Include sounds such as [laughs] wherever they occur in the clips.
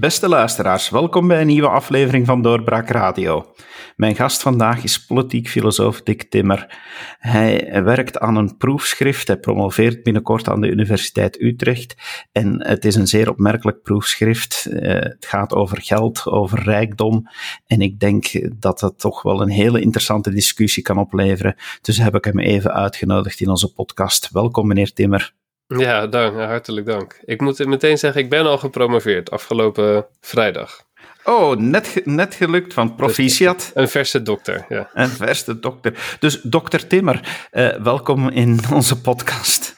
Beste luisteraars, welkom bij een nieuwe aflevering van Doorbraak Radio. Mijn gast vandaag is politiek filosoof Dick Timmer. Hij werkt aan een proefschrift, hij promoveert binnenkort aan de Universiteit Utrecht en het is een zeer opmerkelijk proefschrift. Eh, het gaat over geld, over rijkdom en ik denk dat het toch wel een hele interessante discussie kan opleveren. Dus heb ik hem even uitgenodigd in onze podcast. Welkom meneer Timmer. Ja, dank, hartelijk dank. Ik moet meteen zeggen, ik ben al gepromoveerd afgelopen vrijdag. Oh, net, net gelukt van proficiat. een verse dokter, ja. Een verse dokter. Dus dokter Timmer, uh, welkom in onze podcast.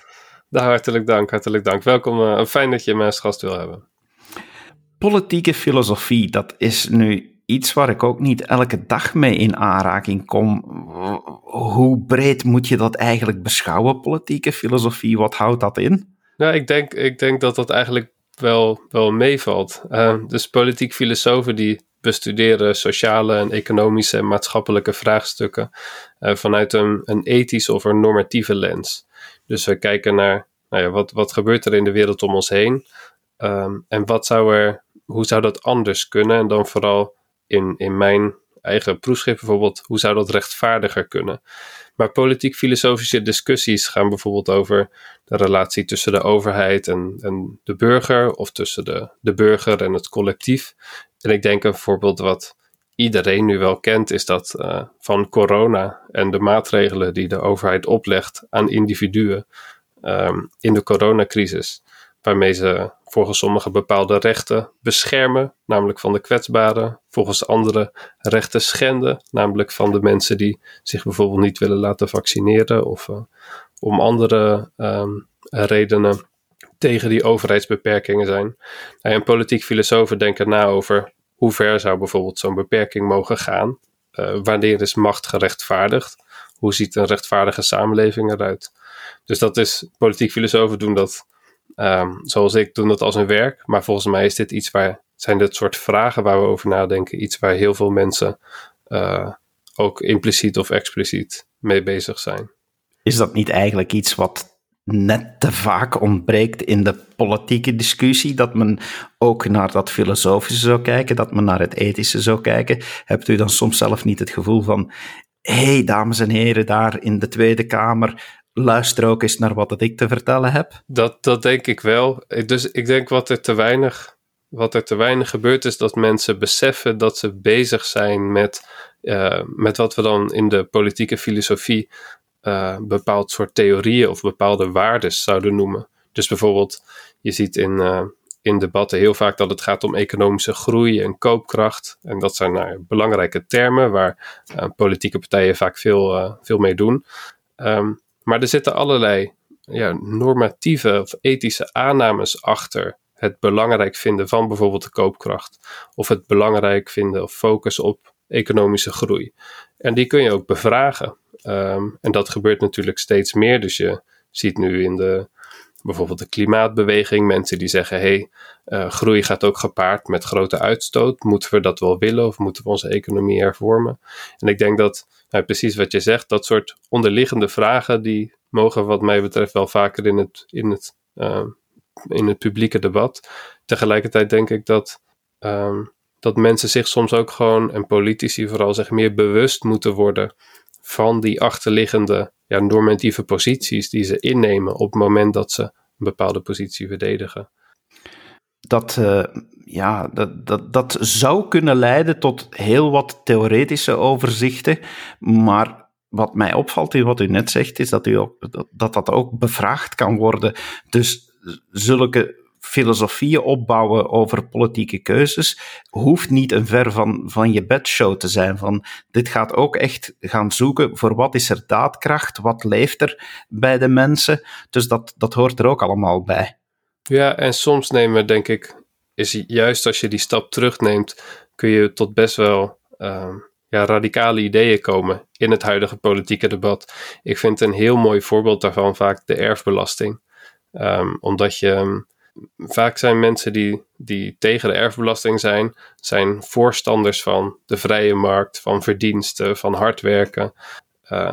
Nou, hartelijk dank, hartelijk dank. Welkom, uh, fijn dat je mij als gast wil hebben. Politieke filosofie, dat is nu iets waar ik ook niet elke dag mee in aanraking kom. Hoe breed moet je dat eigenlijk beschouwen, politieke filosofie? Wat houdt dat in? Nou, ik denk, ik denk dat dat eigenlijk wel, wel meevalt. Uh, dus politiek filosofen die bestuderen sociale en economische en maatschappelijke vraagstukken uh, vanuit een, ethische of een normatieve lens. Dus we kijken naar nou ja, wat, wat gebeurt er in de wereld om ons heen um, en wat zou er, hoe zou dat anders kunnen en dan vooral in, in mijn eigen proefschrift bijvoorbeeld, hoe zou dat rechtvaardiger kunnen? Maar politiek-filosofische discussies gaan bijvoorbeeld over de relatie tussen de overheid en, en de burger, of tussen de, de burger en het collectief. En ik denk een voorbeeld wat iedereen nu wel kent, is dat uh, van corona en de maatregelen die de overheid oplegt aan individuen um, in de coronacrisis waarmee ze volgens sommigen bepaalde rechten beschermen, namelijk van de kwetsbaren, volgens anderen rechten schenden, namelijk van de mensen die zich bijvoorbeeld niet willen laten vaccineren of uh, om andere um, redenen tegen die overheidsbeperkingen zijn. En politiek filosofen denken na over hoe ver zou bijvoorbeeld zo'n beperking mogen gaan, uh, wanneer is macht gerechtvaardigd, hoe ziet een rechtvaardige samenleving eruit. Dus dat is, politiek filosofen doen dat Um, zoals ik doe dat als een werk. Maar volgens mij is dit iets waar, zijn dit soort vragen waar we over nadenken, iets waar heel veel mensen uh, ook impliciet of expliciet mee bezig zijn. Is dat niet eigenlijk iets wat net te vaak ontbreekt in de politieke discussie, dat men ook naar dat filosofische zou kijken, dat men naar het ethische zou kijken? Hebt u dan soms zelf niet het gevoel van, hé hey, dames en heren daar in de Tweede Kamer, luister ook eens naar wat ik te vertellen heb. Dat, dat denk ik wel. Dus ik denk wat er te weinig, wat er te weinig gebeurt, is dat mensen beseffen dat ze bezig zijn met, uh, met wat we dan in de politieke filosofie uh, bepaald soort theorieën of bepaalde waardes zouden noemen. Dus bijvoorbeeld, je ziet in, uh, in debatten heel vaak dat het gaat om economische groei en koopkracht. En dat zijn nou, belangrijke termen waar politieke partijen vaak veel, veel mee doen. Um, maar er zitten allerlei ja, normatieve of ethische aannames achter het belangrijk vinden van bijvoorbeeld de koopkracht. Of het belangrijk vinden of focus op economische groei. En die kun je ook bevragen. Um, en dat gebeurt natuurlijk steeds meer. Dus je ziet nu in de bijvoorbeeld de klimaatbeweging mensen die zeggen: hé, hey, uh, groei gaat ook gepaard met grote uitstoot. Moeten we dat wel willen of moeten we onze economie hervormen? En ik denk dat nou, precies wat je zegt, dat soort onderliggende vragen, die mogen wat mij betreft wel vaker in het, in het, uh, in het publieke debat. Tegelijkertijd denk ik dat, um, dat mensen zich soms ook gewoon, en politici vooral, zich meer bewust moeten worden van die achterliggende ja, normatieve posities die ze innemen op het moment dat ze een bepaalde positie verdedigen. Dat, uh, ja, dat, dat, dat zou kunnen leiden tot heel wat theoretische overzichten, maar wat mij opvalt in wat u net zegt, is dat, u ook, dat, dat ook bevraagd kan worden. Dus zulke filosofieën opbouwen over politieke keuzes hoeft niet een ver van, van je bedshow te zijn. Van, dit gaat ook echt gaan zoeken voor wat is er daadkracht, wat leeft er bij de mensen. Dus dat, dat hoort er ook allemaal bij. Ja, en soms nemen denk ik is juist als je die stap terugneemt, kun je tot best wel uh, ja, radicale ideeën komen in het huidige politieke debat. Ik vind een heel mooi voorbeeld daarvan vaak de erfbelasting. Um, omdat je ehm, vaak zijn mensen die, die tegen de erfbelasting zijn, zijn voorstanders van de vrije markt, van verdiensten, van hard werken. Uh,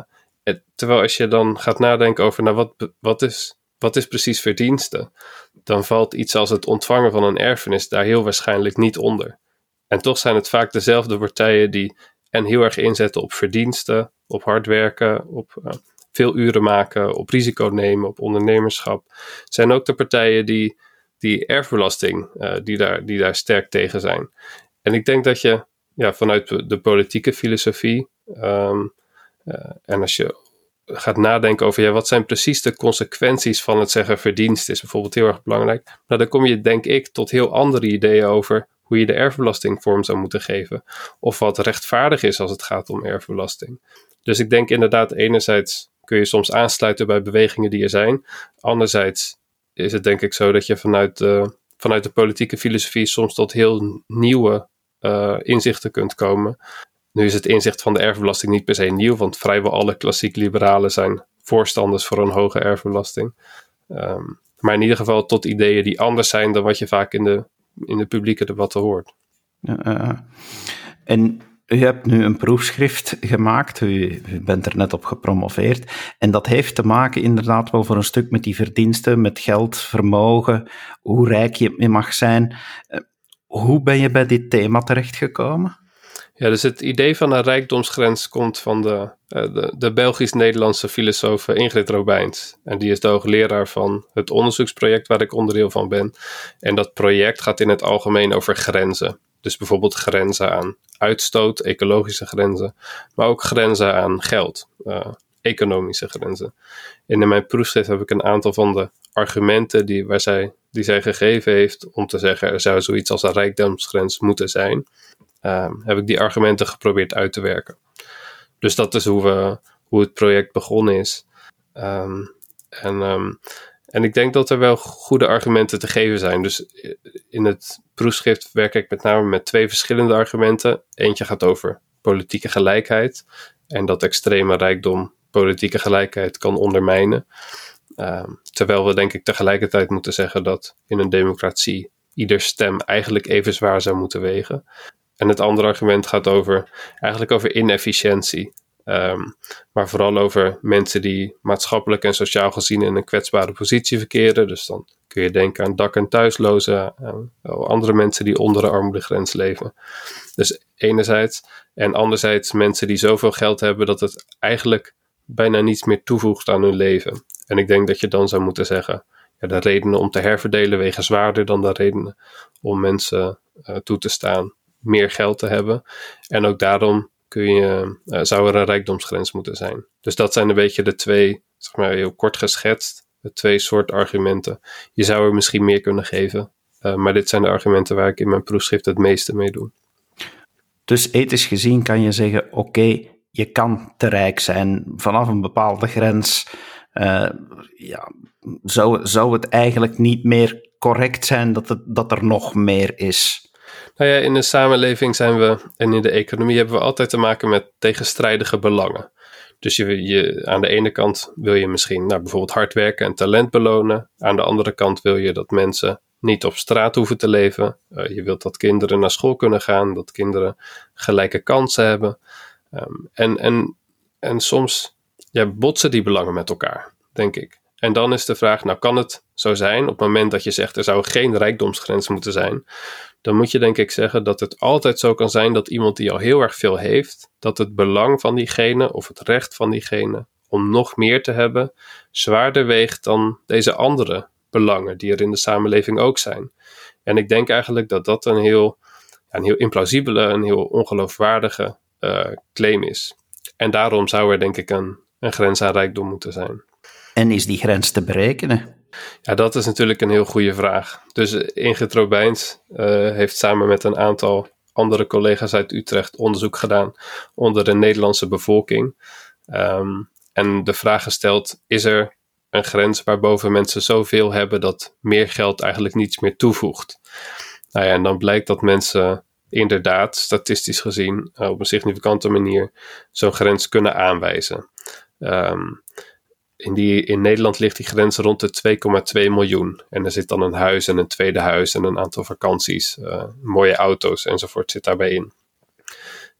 terwijl als je dan gaat nadenken over nou, wat, wat is wat is precies verdienste? Dan valt iets als het ontvangen van een erfenis daar heel waarschijnlijk niet onder. En toch zijn het vaak dezelfde partijen die en heel erg inzetten op verdiensten, op hard werken, op uh, veel uren maken, op risico nemen, op ondernemerschap. Zijn ook de partijen die, die erfbelasting, uh, die, daar, die daar sterk tegen zijn. En ik denk dat je ja, vanuit de politieke filosofie, um, uh, en als je gaat nadenken over ja, wat zijn precies de consequenties van het zeggen verdienst is bijvoorbeeld heel erg belangrijk. Nou, dan kom je denk ik tot heel andere ideeën over hoe je de erfbelasting vorm zou moeten geven. Of wat rechtvaardig is als het gaat om erfbelasting. Dus ik denk inderdaad, enerzijds kun je soms aansluiten bij bewegingen die er zijn. Anderzijds is het denk ik zo dat je vanuit vanuit de politieke filosofie soms tot heel nieuwe uh, inzichten kunt komen. Nu is het inzicht van de erfbelasting niet per se nieuw, want vrijwel alle klassiek liberalen zijn voorstanders voor een hoge erfbelasting. Um, maar in ieder geval tot ideeën die anders zijn dan wat je vaak in de, in de publieke debatten hoort. Uh, en u hebt nu een proefschrift gemaakt, u, bent er net op gepromoveerd. En dat heeft te maken inderdaad wel voor een stuk met die verdiensten, met geld, vermogen, hoe rijk je mag zijn. Uh, hoe ben je bij dit thema terechtgekomen? Ja, dus het idee van een rijkdomsgrens komt van de, uh, de, de Belgisch-Nederlandse filosoof Ingrid Robijns. En die is de hoogleraar van het onderzoeksproject waar ik onderdeel van ben. En dat project gaat in het algemeen over grenzen. Dus bijvoorbeeld grenzen aan uitstoot, ecologische grenzen, maar ook grenzen aan geld, uh, economische grenzen. En in mijn proefschrift heb ik een aantal van de argumenten die, waar zij, die zij gegeven heeft om te zeggen er zou zoiets als een rijkdomsgrens moeten zijn um, heb ik die argumenten geprobeerd uit te werken. Dus dat is hoe, we, hoe het project begonnen is. Um, en, um, en ik denk dat er wel goede argumenten te geven zijn. Dus in het proefschrift werk ik met name met twee verschillende argumenten. Eentje gaat over politieke gelijkheid en dat extreme rijkdom politieke gelijkheid kan ondermijnen. Um, terwijl we denk ik tegelijkertijd moeten zeggen dat in een democratie ieder stem eigenlijk even zwaar zou moeten wegen. En het andere argument gaat over, eigenlijk over inefficiëntie. Um, maar vooral over mensen die maatschappelijk en sociaal gezien in een kwetsbare positie verkeren. Dus dan kun je denken aan dak- en thuislozen, en andere mensen die onder de armoedegrens leven. Dus enerzijds. En anderzijds mensen die zoveel geld hebben dat het eigenlijk bijna niets meer toevoegt aan hun leven. En ik denk dat je dan zou moeten zeggen, ja, de redenen om te herverdelen wegen zwaarder dan de redenen om mensen uh, toe te staan meer geld te hebben. En ook daarom kun je, uh, zou er een rijkdomsgrens moeten zijn. Dus dat zijn een beetje de twee, zeg maar heel kort geschetst, de twee soorten argumenten. Je zou er misschien meer kunnen geven, uh, maar dit zijn de argumenten waar ik in mijn proefschrift het meeste mee doe. Dus ethisch gezien kan je zeggen: oké, je kan te rijk zijn vanaf een bepaalde grens. Uh, ja, zou, zou het eigenlijk niet meer correct zijn dat, het, dat er nog meer is? Nou ja, in de samenleving zijn we en in de economie hebben we altijd te maken met tegenstrijdige belangen. Dus je, je, aan de ene kant wil je misschien nou, bijvoorbeeld hard werken en talent belonen. Aan de andere kant wil je dat mensen niet op straat hoeven te leven. Uh, je wilt dat kinderen naar school kunnen gaan, dat kinderen gelijke kansen hebben. Um, en, en, en soms ja, botsen die belangen met elkaar, denk ik. En dan is de vraag, nou kan het zo zijn, op het moment dat je zegt er zou geen rijkdomsgrens moeten zijn, dan moet je denk ik zeggen dat het altijd zo kan zijn dat iemand die al heel erg veel heeft, dat het belang van diegene of het recht van diegene om nog meer te hebben, zwaarder weegt dan deze andere belangen die er in de samenleving ook zijn. En ik denk eigenlijk dat dat een heel, een heel implausibele, een heel ongeloofwaardige uh, claim is. En daarom zou er denk ik een, een grens aan rijkdom moeten zijn. En is die grens te berekenen? Ja, dat is natuurlijk een heel goede vraag. Dus Ingrid Robijns uh, heeft samen met een aantal andere collega's uit Utrecht onderzoek gedaan onder de Nederlandse bevolking. Um, en de vraag gesteld: is er een grens waarboven mensen zoveel hebben dat meer geld eigenlijk niets meer toevoegt? Nou ja, en dan blijkt dat mensen inderdaad, statistisch gezien, uh, op een significante manier zo'n grens kunnen aanwijzen. Um, in, die, in Nederland ligt die grens rond de 2,2 miljoen. En er zit dan een huis en een tweede huis en een aantal vakanties, uh, mooie auto's enzovoort zit daarbij in.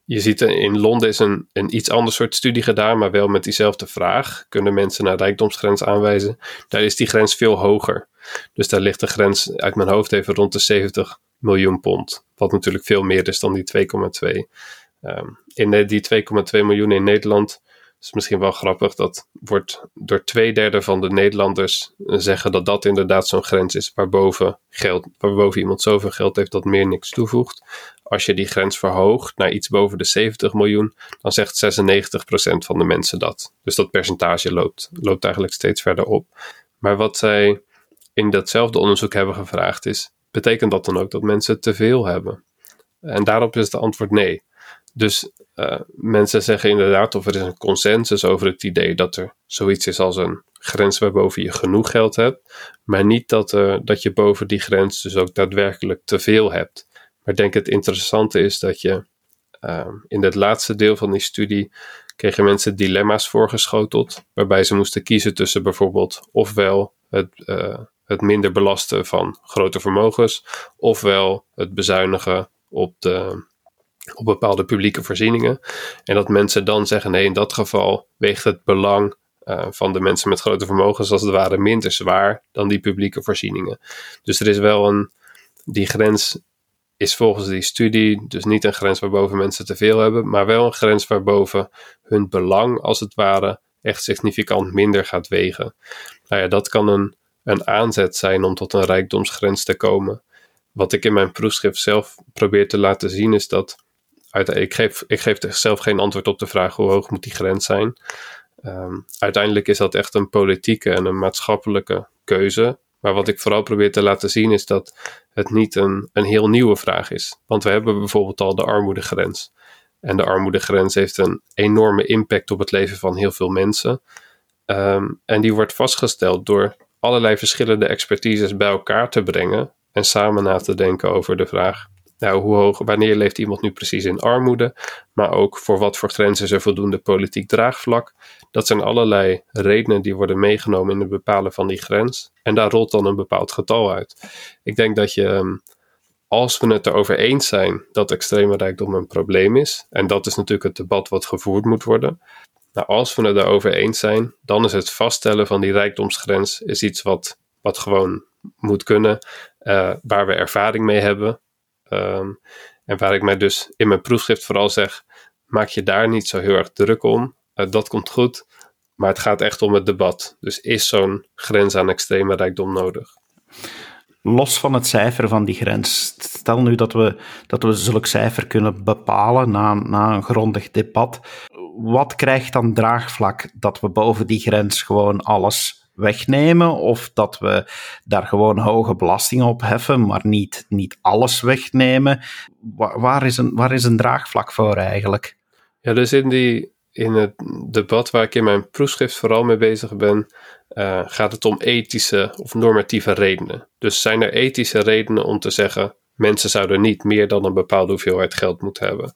je ziet in Londen is een, een iets ander soort studie gedaan, maar wel met diezelfde vraag. Kunnen mensen naar rijkdomsgrens aanwijzen? Daar is die grens veel hoger. Dus daar ligt de grens uit mijn hoofd even rond de 70 miljoen pond. Wat natuurlijk veel meer is dan die 2,2. Um, in die 2,2 miljoen in Nederland is misschien wel grappig. Dat wordt door twee derde van de Nederlanders zeggen dat dat inderdaad zo'n grens is waarboven, geld, waarboven iemand zoveel geld heeft dat meer niks toevoegt. Als je die grens verhoogt naar iets boven de 70 miljoen, dan zegt 96% van de mensen dat. Dus dat percentage loopt, loopt eigenlijk steeds verder op. Maar wat zij in datzelfde onderzoek hebben gevraagd is: betekent dat dan ook dat mensen te veel hebben? En daarop is het antwoord nee. Dus uh, mensen zeggen inderdaad, of er is een consensus over het idee dat er zoiets is als een grens waarboven je genoeg geld hebt, maar niet dat, dat je boven die grens dus ook daadwerkelijk te veel hebt. Maar ik denk het interessante is dat je uh, in het laatste deel van die studie kregen mensen dilemma's voorgeschoteld, waarbij ze moesten kiezen tussen bijvoorbeeld ofwel het, het minder belasten van grote vermogens, ofwel het bezuinigen op de op bepaalde publieke voorzieningen. En dat mensen dan zeggen: nee, in dat geval weegt het belang uh, van de mensen met grote vermogens als het ware minder zwaar dan die publieke voorzieningen. Dus er is wel een. Die grens is volgens die studie dus niet een grens waarboven mensen te veel hebben, maar wel een grens waarboven hun belang als het ware echt significant minder gaat wegen. Nou ja, dat kan een, een aanzet zijn om tot een rijkdomsgrens te komen. Wat ik in mijn proefschrift zelf probeer te laten zien is dat ik, geef, ik geef zelf geen antwoord op de vraag hoe hoog moet die grens zijn. Um, uiteindelijk is dat echt een politieke en een maatschappelijke keuze. Maar wat ik vooral probeer te laten zien is dat het niet een, een heel nieuwe vraag is. Want we hebben bijvoorbeeld al de armoedegrens. En de armoedegrens heeft een enorme impact op het leven van heel veel mensen. Um, en die wordt vastgesteld door allerlei verschillende expertises bij elkaar te brengen en samen na te denken over de vraag: nou, hoe hoog, wanneer leeft iemand nu precies in armoede, maar ook voor wat voor grenzen er voldoende politiek draagvlak. Dat zijn allerlei redenen die worden meegenomen in het bepalen van die grens. En daar rolt dan een bepaald getal uit. Ik denk dat je, ehm, als we het erover eens zijn dat extreme rijkdom een probleem is, en dat is natuurlijk het debat wat gevoerd moet worden. Nou, als we het erover eens zijn, dan is het vaststellen van die rijkdomsgrens is iets wat, wat gewoon moet kunnen, uh, waar we ervaring mee hebben Ehm, en waar ik mij dus in mijn proefschrift vooral zeg, maak je daar niet zo heel erg druk om. Uh, dat komt goed, maar het gaat echt om het debat. Dus is zo'n grens aan extreme rijkdom nodig? Los van het cijfer van die grens, stel nu dat we, dat we zulk cijfer kunnen bepalen na, na een grondig debat. Wat krijgt dan draagvlak dat we boven die grens gewoon alles wegnemen of dat we daar gewoon hoge belastingen op heffen, maar niet, niet alles wegnemen. Waar, is een, waar is een draagvlak voor eigenlijk? Ja, dus in, die, in het debat waar ik in mijn proefschrift vooral mee bezig ben, uh, gaat het om ethische of normatieve redenen. Dus zijn er ethische redenen om te zeggen, mensen zouden niet meer dan een bepaalde hoeveelheid geld moeten hebben?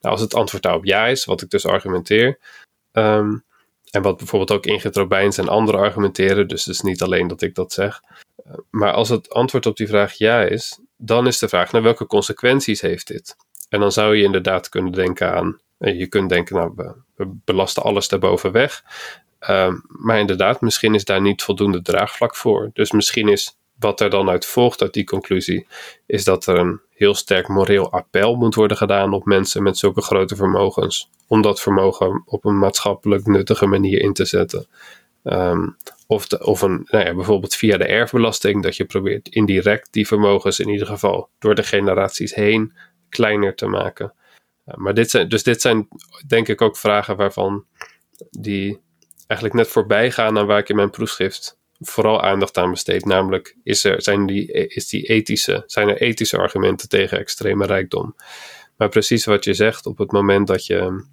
Nou, als het antwoord daarop ja is, wat ik dus argumenteer, um, en wat bijvoorbeeld ook Ingrid Robijns en anderen argumenteren, dus het is niet alleen dat ik dat zeg. Eh, maar als het antwoord op die vraag ja is, dan is de vraag naar welke consequenties heeft dit? En dan zou je inderdaad kunnen denken aan, eh, je kunt denken, nou, we, belasten alles daarboven weg. Uh, maar inderdaad, misschien is daar niet voldoende draagvlak voor. Dus misschien is wat er dan uit volgt uit die conclusie, is dat er een heel sterk moreel appel moet worden gedaan op mensen met zulke grote vermogens. Om dat vermogen op een maatschappelijk nuttige manier in te zetten. Ehm, of, of een, nou ja, bijvoorbeeld via de erfbelasting, dat je probeert indirect die vermogens in ieder geval door de generaties heen kleiner te maken. Uh, maar dit zijn, dus dit zijn denk ik ook vragen waarvan die eigenlijk net voorbij gaan aan waar ik in mijn proefschrift vooral aandacht aan besteed. Namelijk, is er, zijn, die, is die ethische, zijn er ethische argumenten tegen extreme rijkdom? Maar precies wat je zegt, op het moment dat je,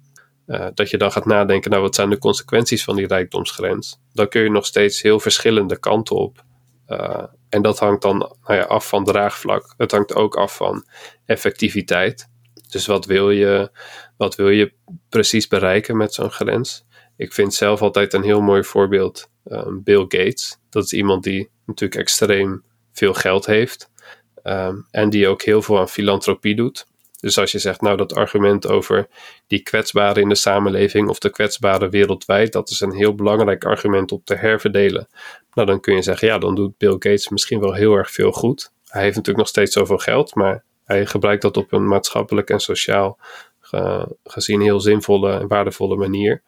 uh, dat je dan gaat nadenken, nou wat zijn de consequenties van die rijkdomsgrens? Dan kun je nog steeds heel verschillende kanten op. Uh, en dat hangt dan nou ja, af van draagvlak. Het hangt ook af van effectiviteit. Dus wat wil je, wat wil je precies bereiken met zo'n grens? Ik vind zelf altijd een heel mooi voorbeeld um, Bill Gates. Dat is iemand die natuurlijk extreem veel geld heeft. Um, en die ook heel veel aan filantropie doet. Dus als je zegt, nou dat argument over die kwetsbaren in de samenleving of de kwetsbaren wereldwijd, dat is een heel belangrijk argument om te herverdelen. Nou, dan kun je zeggen, ja, dan doet Bill Gates misschien wel heel erg veel goed. Hij heeft natuurlijk nog steeds zoveel geld, maar hij gebruikt dat op een maatschappelijk en sociaal gezien heel zinvolle en waardevolle manier.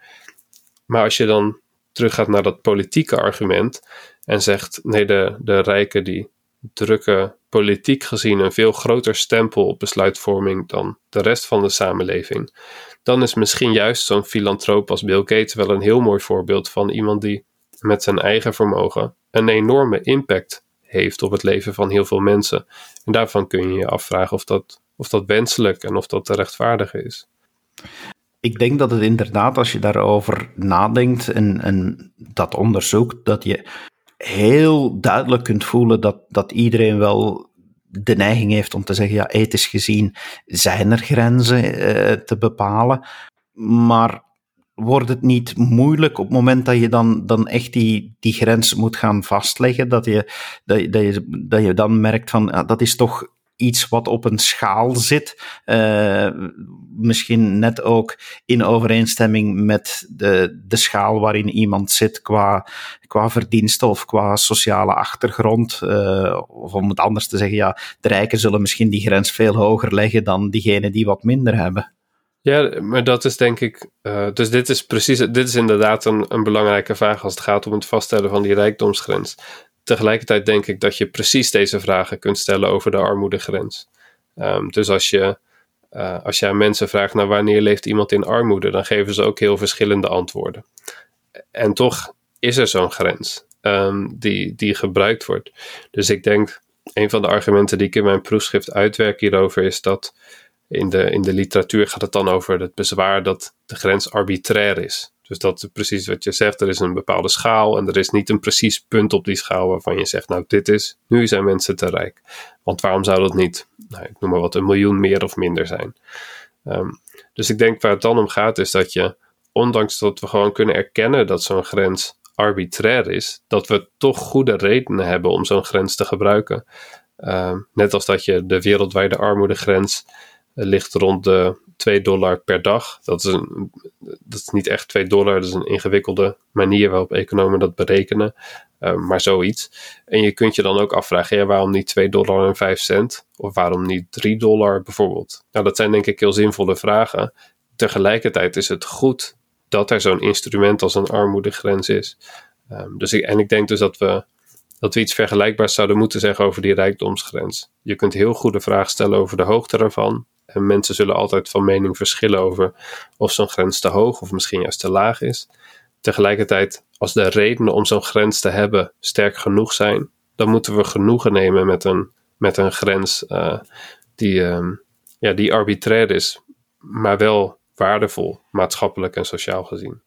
Maar als je dan teruggaat naar dat politieke argument en zegt: nee, de, de rijken die drukken politiek gezien een veel groter stempel op besluitvorming dan de rest van de samenleving, dan is misschien juist zo'n filantroop als Bill Gates wel een heel mooi voorbeeld van iemand die met zijn eigen vermogen een enorme impact heeft op het leven van heel veel mensen. En daarvan kun je je afvragen of dat, of dat wenselijk en of dat te rechtvaardigen is. Ik denk dat het inderdaad, als je daarover nadenkt en, en dat onderzoekt, dat je heel duidelijk kunt voelen dat, dat iedereen wel de neiging heeft om te zeggen, ja, ethisch gezien zijn er grenzen eh, te bepalen, maar wordt het niet moeilijk op het moment dat je dan, dan echt die, die grens moet gaan vastleggen, dat je, dat, dat je, dan merkt van, ja, dat is toch iets wat op een schaal zit. Uh, misschien net ook in overeenstemming met de, de schaal waarin iemand zit qua, qua verdiensten of qua sociale achtergrond. Uh, of om het anders te zeggen, ja, de rijken zullen misschien die grens veel hoger leggen dan diegenen die wat minder hebben. Ja, maar dat is denk ik. Uh, dus dit is precies. Dit is inderdaad een, een belangrijke vraag als het gaat om het vaststellen van die rijkdomsgrens tegelijkertijd denk ik dat je precies deze vragen kunt stellen over de armoedegrens. Um, dus als je, uh, als je aan mensen vraagt naar wanneer leeft iemand in armoede, dan geven ze ook heel verschillende antwoorden. En toch is er zo'n grens um, die, die gebruikt wordt. Dus ik denk, een van de argumenten die ik in mijn proefschrift uitwerk hierover is dat in de, in de literatuur gaat het dan over het bezwaar dat de grens arbitrair is. Dus dat is precies wat je zegt. Er is een bepaalde schaal en er is niet een precies punt op die schaal waarvan je zegt, nou dit is, nu zijn mensen te rijk. Want waarom zou dat niet, nou, ik noem maar wat, een miljoen meer of minder zijn? Um, dus ik denk waar het dan om gaat is dat je, ondanks dat we gewoon kunnen erkennen dat zo'n grens arbitrair is, dat we toch goede redenen hebben om zo'n grens te gebruiken. Um, net als dat je de wereldwijde armoedegrens ligt rond de 2 dollar per dag. Dat is, een, dat is niet echt 2 dollar, dat is een ingewikkelde manier waarop economen dat berekenen. Uh, maar zoiets. En je kunt je dan ook afvragen, waarom niet 2 dollar en 5 cent? Of waarom niet 3 dollar bijvoorbeeld? Nou, dat zijn denk ik heel zinvolle vragen. Tegelijkertijd is het goed dat er zo'n instrument als een armoedegrens is. Um, dus ik, en ik denk dus dat we, dat we iets vergelijkbaars zouden moeten zeggen over die rijkdomsgrens. Je kunt heel goede vragen stellen over de hoogte ervan. En mensen zullen altijd van mening verschillen over of zo'n grens te hoog of misschien juist te laag is. Tegelijkertijd, als de redenen om zo'n grens te hebben sterk genoeg zijn, dan moeten we genoegen nemen met een, met een grens uh, die, uh, ja, die arbitrair is, maar wel waardevol, maatschappelijk en sociaal gezien.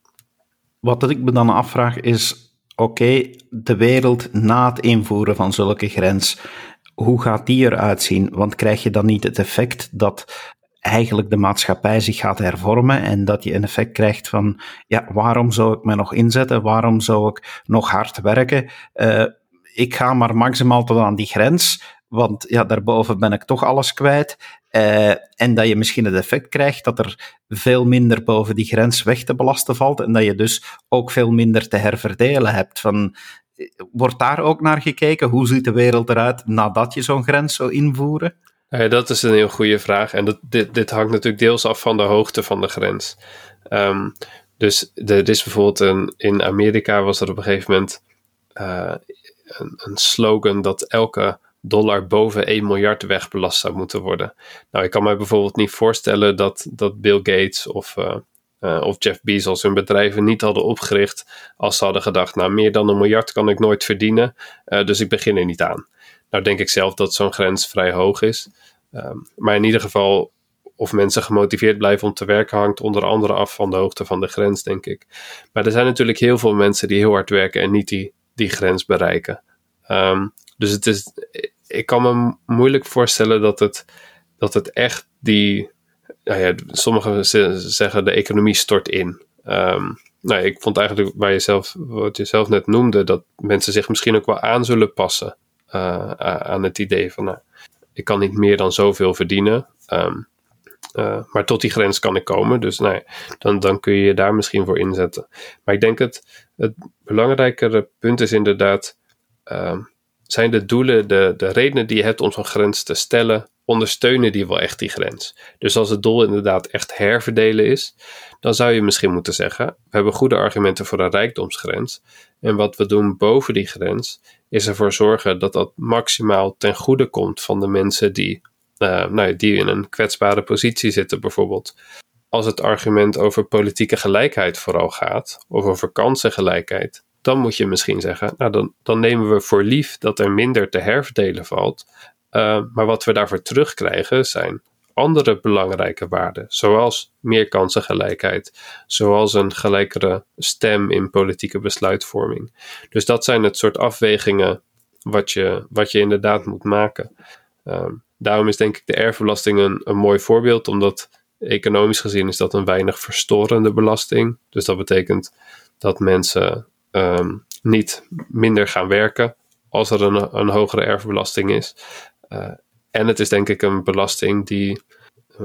Wat ik me dan afvraag is: oké, de wereld na het invoeren van zulke grens hoe gaat die eruit zien? Want krijg je dan niet het effect dat eigenlijk de maatschappij zich gaat hervormen en dat je een effect krijgt van, ja, waarom zou ik me nog inzetten? Waarom zou ik nog hard werken? Uh, ik ga maar maximaal tot aan die grens, want ja, daarboven ben ik toch alles kwijt. Uh, en dat je misschien het effect krijgt dat er veel minder boven die grens weg te belasten valt en dat je dus ook veel minder te herverdelen hebt. Van, Wordt daar ook naar gekeken? Hoe ziet de wereld eruit nadat je zo'n grens zou invoeren? Dat is een heel goede vraag. En dat, dit, dit hangt natuurlijk deels af van de hoogte van de grens. Um, dus er is bijvoorbeeld een, in Amerika was er op een gegeven moment uh, een, een, slogan dat elke dollar boven 1 miljard wegbelast zou moeten worden. Nou, ik kan me bijvoorbeeld niet voorstellen dat, dat Bill Gates of uh, uh, of Jeff Bezos hun bedrijven niet hadden opgericht als ze hadden gedacht, nou meer dan een miljard kan ik nooit verdienen, uh, dus ik begin er niet aan. Nou denk ik zelf dat zo'n grens vrij hoog is. Um, maar in ieder geval, of mensen gemotiveerd blijven om te werken, hangt onder andere af van de hoogte van de grens, denk ik. Maar er zijn natuurlijk heel veel mensen die heel hard werken en niet die, die grens bereiken. Um, dus het is, ik kan me moeilijk voorstellen dat het, dat het echt die, ja, sommigen zeggen de economie stort in. Um, nou, ik vond eigenlijk waar je zelf, wat je zelf net noemde, dat mensen zich misschien ook wel aan zullen passen uh, aan het idee van, nou, ik kan niet meer dan zoveel verdienen. Um, Uh, maar tot die grens kan ik komen. Dus nou ja, dan, dan kun je je daar misschien voor inzetten. Maar ik denk het, het belangrijkere punt is inderdaad: uh, zijn de doelen, de, de redenen die je hebt om zo'n grens te stellen, ondersteunen die wel echt die grens? Dus als het doel inderdaad echt herverdelen is, dan zou je misschien moeten zeggen: we hebben goede argumenten voor een rijkdomsgrens. En wat we doen boven die grens, is ervoor zorgen dat dat maximaal ten goede komt van de mensen die uh, nou, die in een kwetsbare positie zitten, bijvoorbeeld. Als het argument over politieke gelijkheid vooral gaat, of over kansengelijkheid, dan moet je misschien zeggen: Nou, dan, dan nemen we voor lief dat er minder te herverdelen valt. Uh, maar wat we daarvoor terugkrijgen zijn andere belangrijke waarden, zoals meer kansengelijkheid, zoals een gelijkere stem in politieke besluitvorming. Dus dat zijn het soort afwegingen wat je, wat je inderdaad moet maken. Um, daarom is denk ik de erfbelasting een, een mooi voorbeeld, omdat economisch gezien is dat een weinig verstorende belasting. Dus dat betekent dat mensen um, niet minder gaan werken als er een, een hogere erfbelasting is. Uh, en het is denk ik een belasting die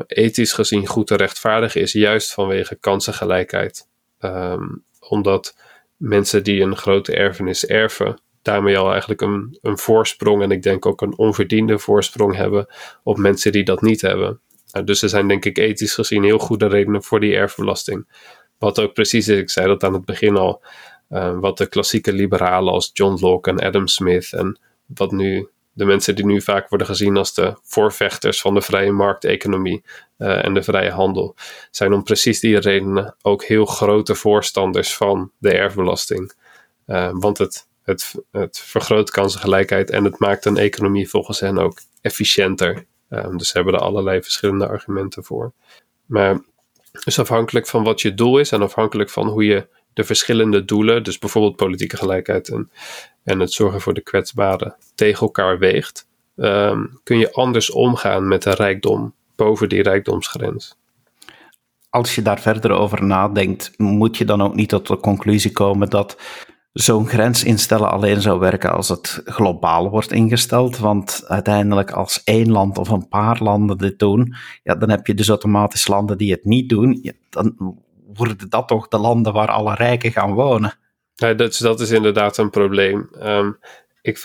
ethisch gezien goed te rechtvaardigen is, juist vanwege kansengelijkheid. Um, omdat mensen die een grote erfenis erven, daarmee al eigenlijk een, een voorsprong en ik denk ook een onverdiende voorsprong hebben op mensen die dat niet hebben. Uh, dus er zijn denk ik ethisch gezien heel goede redenen voor die erfbelasting. Wat ook precies is, ik zei dat aan het begin al, uh, wat de klassieke liberalen als John Locke en Adam Smith en wat nu de mensen die nu vaak worden gezien als de voorvechters van de vrije markteconomie uh, en de vrije handel, zijn om precies die redenen ook heel grote voorstanders van de erfbelasting. Uh, want het het, het vergroot kansengelijkheid en het maakt een economie volgens hen ook efficiënter. Um, dus ze hebben er allerlei verschillende argumenten voor. Maar dus afhankelijk van wat je doel is en afhankelijk van hoe je de verschillende doelen, dus bijvoorbeeld politieke gelijkheid en, en het zorgen voor de kwetsbaren, tegen elkaar weegt, um, kun je anders omgaan met de rijkdom boven die rijkdomsgrens. Als je daar verder over nadenkt, moet je dan ook niet tot de conclusie komen dat zo'n grens instellen alleen zou werken als het globaal wordt ingesteld. Want uiteindelijk, als één land of een paar landen dit doen, ja, dan heb je dus automatisch landen die het niet doen. Ja, dan worden dat toch de landen waar alle rijken gaan wonen. Ja, dat, is, inderdaad een probleem. Um, ik,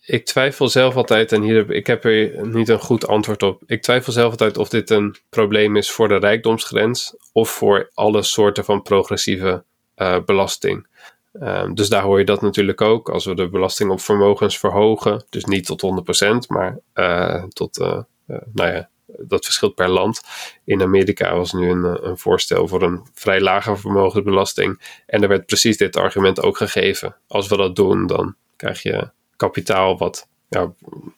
ik twijfel zelf altijd, en hier heb, ik heb er niet een goed antwoord op. Ik twijfel zelf altijd of dit een probleem is voor de rijkdomsgrens of voor alle soorten van progressieve uh, belasting. Um, dus daar hoor je dat natuurlijk ook. Als we de belasting op vermogens verhogen, dus niet tot 100%, maar uh, tot, uh, nou ja, dat verschilt per land. In Amerika was nu een, een voorstel voor een vrij lage vermogensbelasting. En er werd precies dit argument ook gegeven. Als we dat doen, dan krijg je kapitaal wat ja,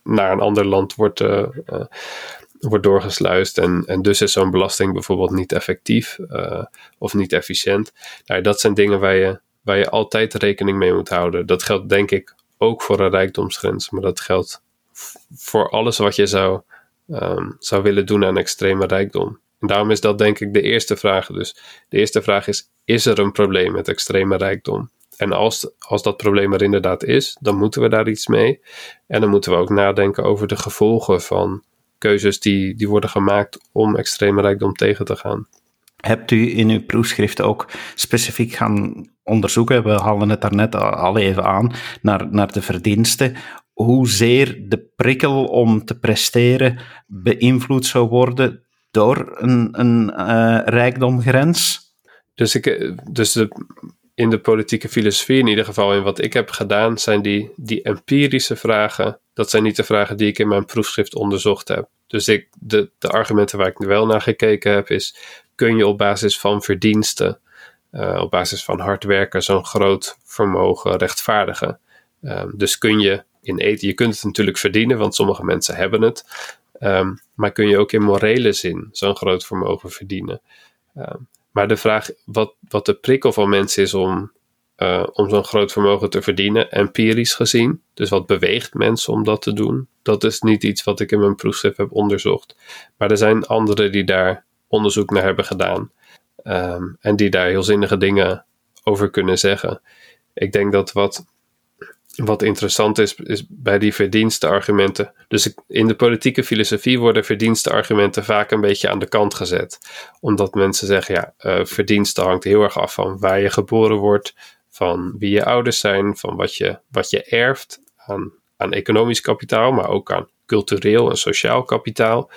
naar een ander land wordt, wordt doorgesluist. En, en dus is zo'n belasting bijvoorbeeld niet effectief of niet efficiënt. Nou, dat zijn dingen waar je waar je altijd rekening mee moet houden. Dat geldt denk ik ook voor een rijkdomsgrens, maar dat geldt voor alles wat je zou, um, zou willen doen aan extreme rijkdom. En daarom is dat denk ik de eerste vraag. Dus de eerste vraag is: is er een probleem met extreme rijkdom? En als, als dat probleem er inderdaad is, dan moeten we daar iets mee. En dan moeten we ook nadenken over de gevolgen van keuzes die, die worden gemaakt om extreme rijkdom tegen te gaan. Hebt u in uw proefschrift ook specifiek gaan onderzoeken, we halen het daarnet al even aan, naar, naar de verdiensten, hoezeer de prikkel om te presteren beïnvloed zou worden door een, een uh, rijkdomgrens? Dus, ik, eh, dus in de politieke filosofie, in ieder geval in wat ik heb gedaan, zijn die, die empirische vragen, dat zijn niet de vragen die ik in mijn proefschrift onderzocht heb. Dus ik, de, de argumenten waar ik wel naar gekeken heb, is kun je op basis van verdiensten, uh, op basis van hard werken, zo'n groot vermogen rechtvaardigen. Um, dus kun je in eten, je kunt het natuurlijk verdienen, want sommige mensen hebben het. Um, maar kun je ook in morele zin zo'n groot vermogen verdienen? Um, maar de vraag wat, wat de prikkel van mensen is om, uh, om zo'n groot vermogen te verdienen, empirisch gezien, dus wat beweegt mensen om dat te doen, dat is niet iets wat ik in mijn proefschrift heb onderzocht. Maar er zijn anderen die daar onderzoek naar hebben gedaan. Um, en die daar heel zinnige dingen over kunnen zeggen. Ik denk dat wat, wat interessant is, is bij die verdienstenargumenten. Dus in de politieke filosofie worden verdienstenargumenten vaak een beetje aan de kant gezet. Omdat mensen zeggen, ja, uh, verdienste hangt heel erg af van waar je geboren wordt, van wie je ouders zijn, van wat je, wat je erft aan, aan economisch kapitaal, maar ook aan cultureel en sociaal kapitaal.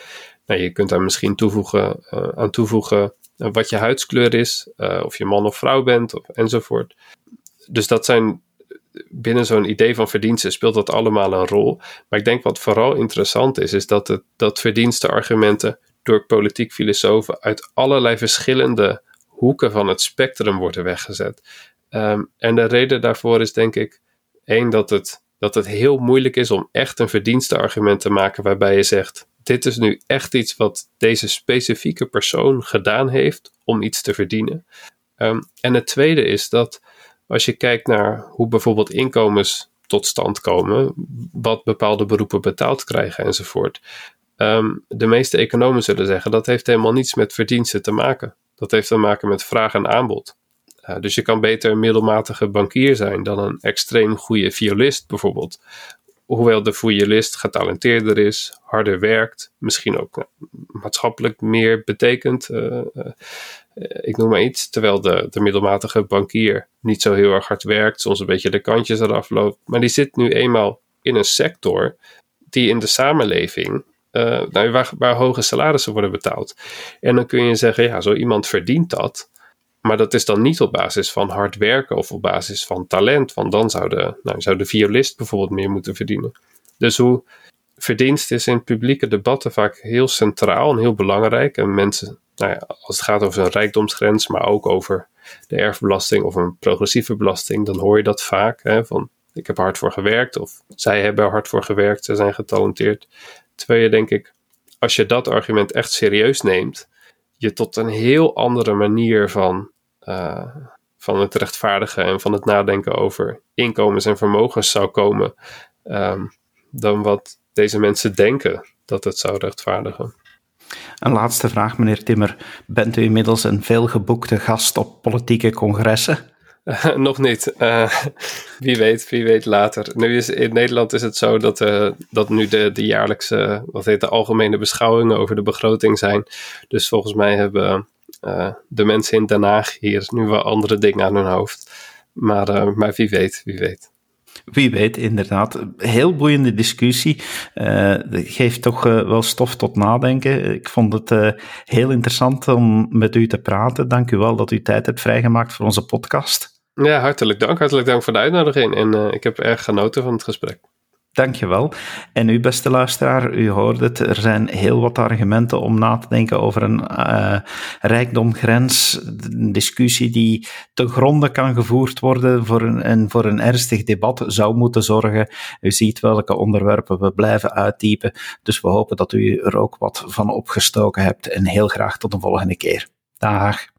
Nou, je kunt daar misschien toevoegen, uh, aan toevoegen uh, wat je huidskleur is, of je man of vrouw bent, of, enzovoort. Dus dat zijn binnen zo'n idee van verdiensten speelt dat allemaal een rol. Maar ik denk wat vooral interessant is, is dat, het, dat verdienstenargumenten door politiek filosofen uit allerlei verschillende hoeken van het spectrum worden weggezet. Ehm, en de reden daarvoor is denk ik één dat het, dat het heel moeilijk is om echt een verdienstenargument te maken waarbij je zegt: dit is nu echt iets wat deze specifieke persoon gedaan heeft om iets te verdienen. Um, en het tweede is dat als je kijkt naar hoe bijvoorbeeld inkomens tot stand komen, wat bepaalde beroepen betaald krijgen enzovoort. Ehm, de meeste economen zullen zeggen dat heeft helemaal niets met verdiensten te maken. Dat heeft te maken met vraag en aanbod. Uh, dus je kan beter een middelmatige bankier zijn dan een extreem goede violist bijvoorbeeld. Hoewel de violist getalenteerder is, harder werkt, misschien ook nou, maatschappelijk meer betekent. Uh, ik noem maar iets. Terwijl de, de middelmatige bankier niet zo heel erg hard werkt, soms een beetje de kantjes eraf loopt. Maar die zit nu eenmaal in een sector die in de samenleving, nou, waar, waar hoge salarissen worden betaald. En dan kun je zeggen, ja, zo iemand verdient dat. Maar dat is dan niet op basis van hard werken of op basis van talent. Want dan zou de, nou, zou de violist bijvoorbeeld meer moeten verdienen. Dus hoe verdienst is in publieke debatten vaak heel centraal en heel belangrijk. En mensen nou ja, als het gaat over een rijkdomsgrens, maar ook over de erfbelasting of een progressieve belasting, dan hoor je dat vaak. Hè, van ik heb hard voor gewerkt of zij hebben hard voor gewerkt, ze zijn getalenteerd. Terwijl denk ik, als je dat argument echt serieus neemt, je tot een heel andere manier van, uh, van het rechtvaardigen en van het nadenken over inkomens en vermogens zou komen, um, dan wat deze mensen denken dat het zou rechtvaardigen. Een laatste vraag, meneer Timmer. Bent u inmiddels een veelgeboekte gast op politieke congressen? [laughs] Nog niet. Uh, [laughs] wie weet, wie weet later. Nu is, in Nederland is het zo dat, uh, dat nu de, de jaarlijkse, wat heet de algemene beschouwingen over de begroting zijn. Dus volgens mij hebben de mensen in Den Haag hier nu wel andere dingen aan hun hoofd. Maar, maar wie weet, wie weet. Wie weet, inderdaad. Heel boeiende discussie. Geeft toch wel stof tot nadenken. Ik vond het heel interessant om met u te praten. Dank u wel dat u tijd hebt vrijgemaakt voor onze podcast. Ja, hartelijk dank. Hartelijk dank voor de uitnodiging. En ik heb erg genoten van het gesprek. Dankjewel. En u, beste luisteraar, u hoort het, er zijn heel wat argumenten om na te denken over een uh, rijkdomgrens, een discussie die te gronde kan gevoerd worden voor een, en voor een ernstig debat zou moeten zorgen. U ziet welke onderwerpen we blijven uittypen, dus we hopen dat u er ook wat van opgestoken hebt en heel graag tot de volgende keer. Dag.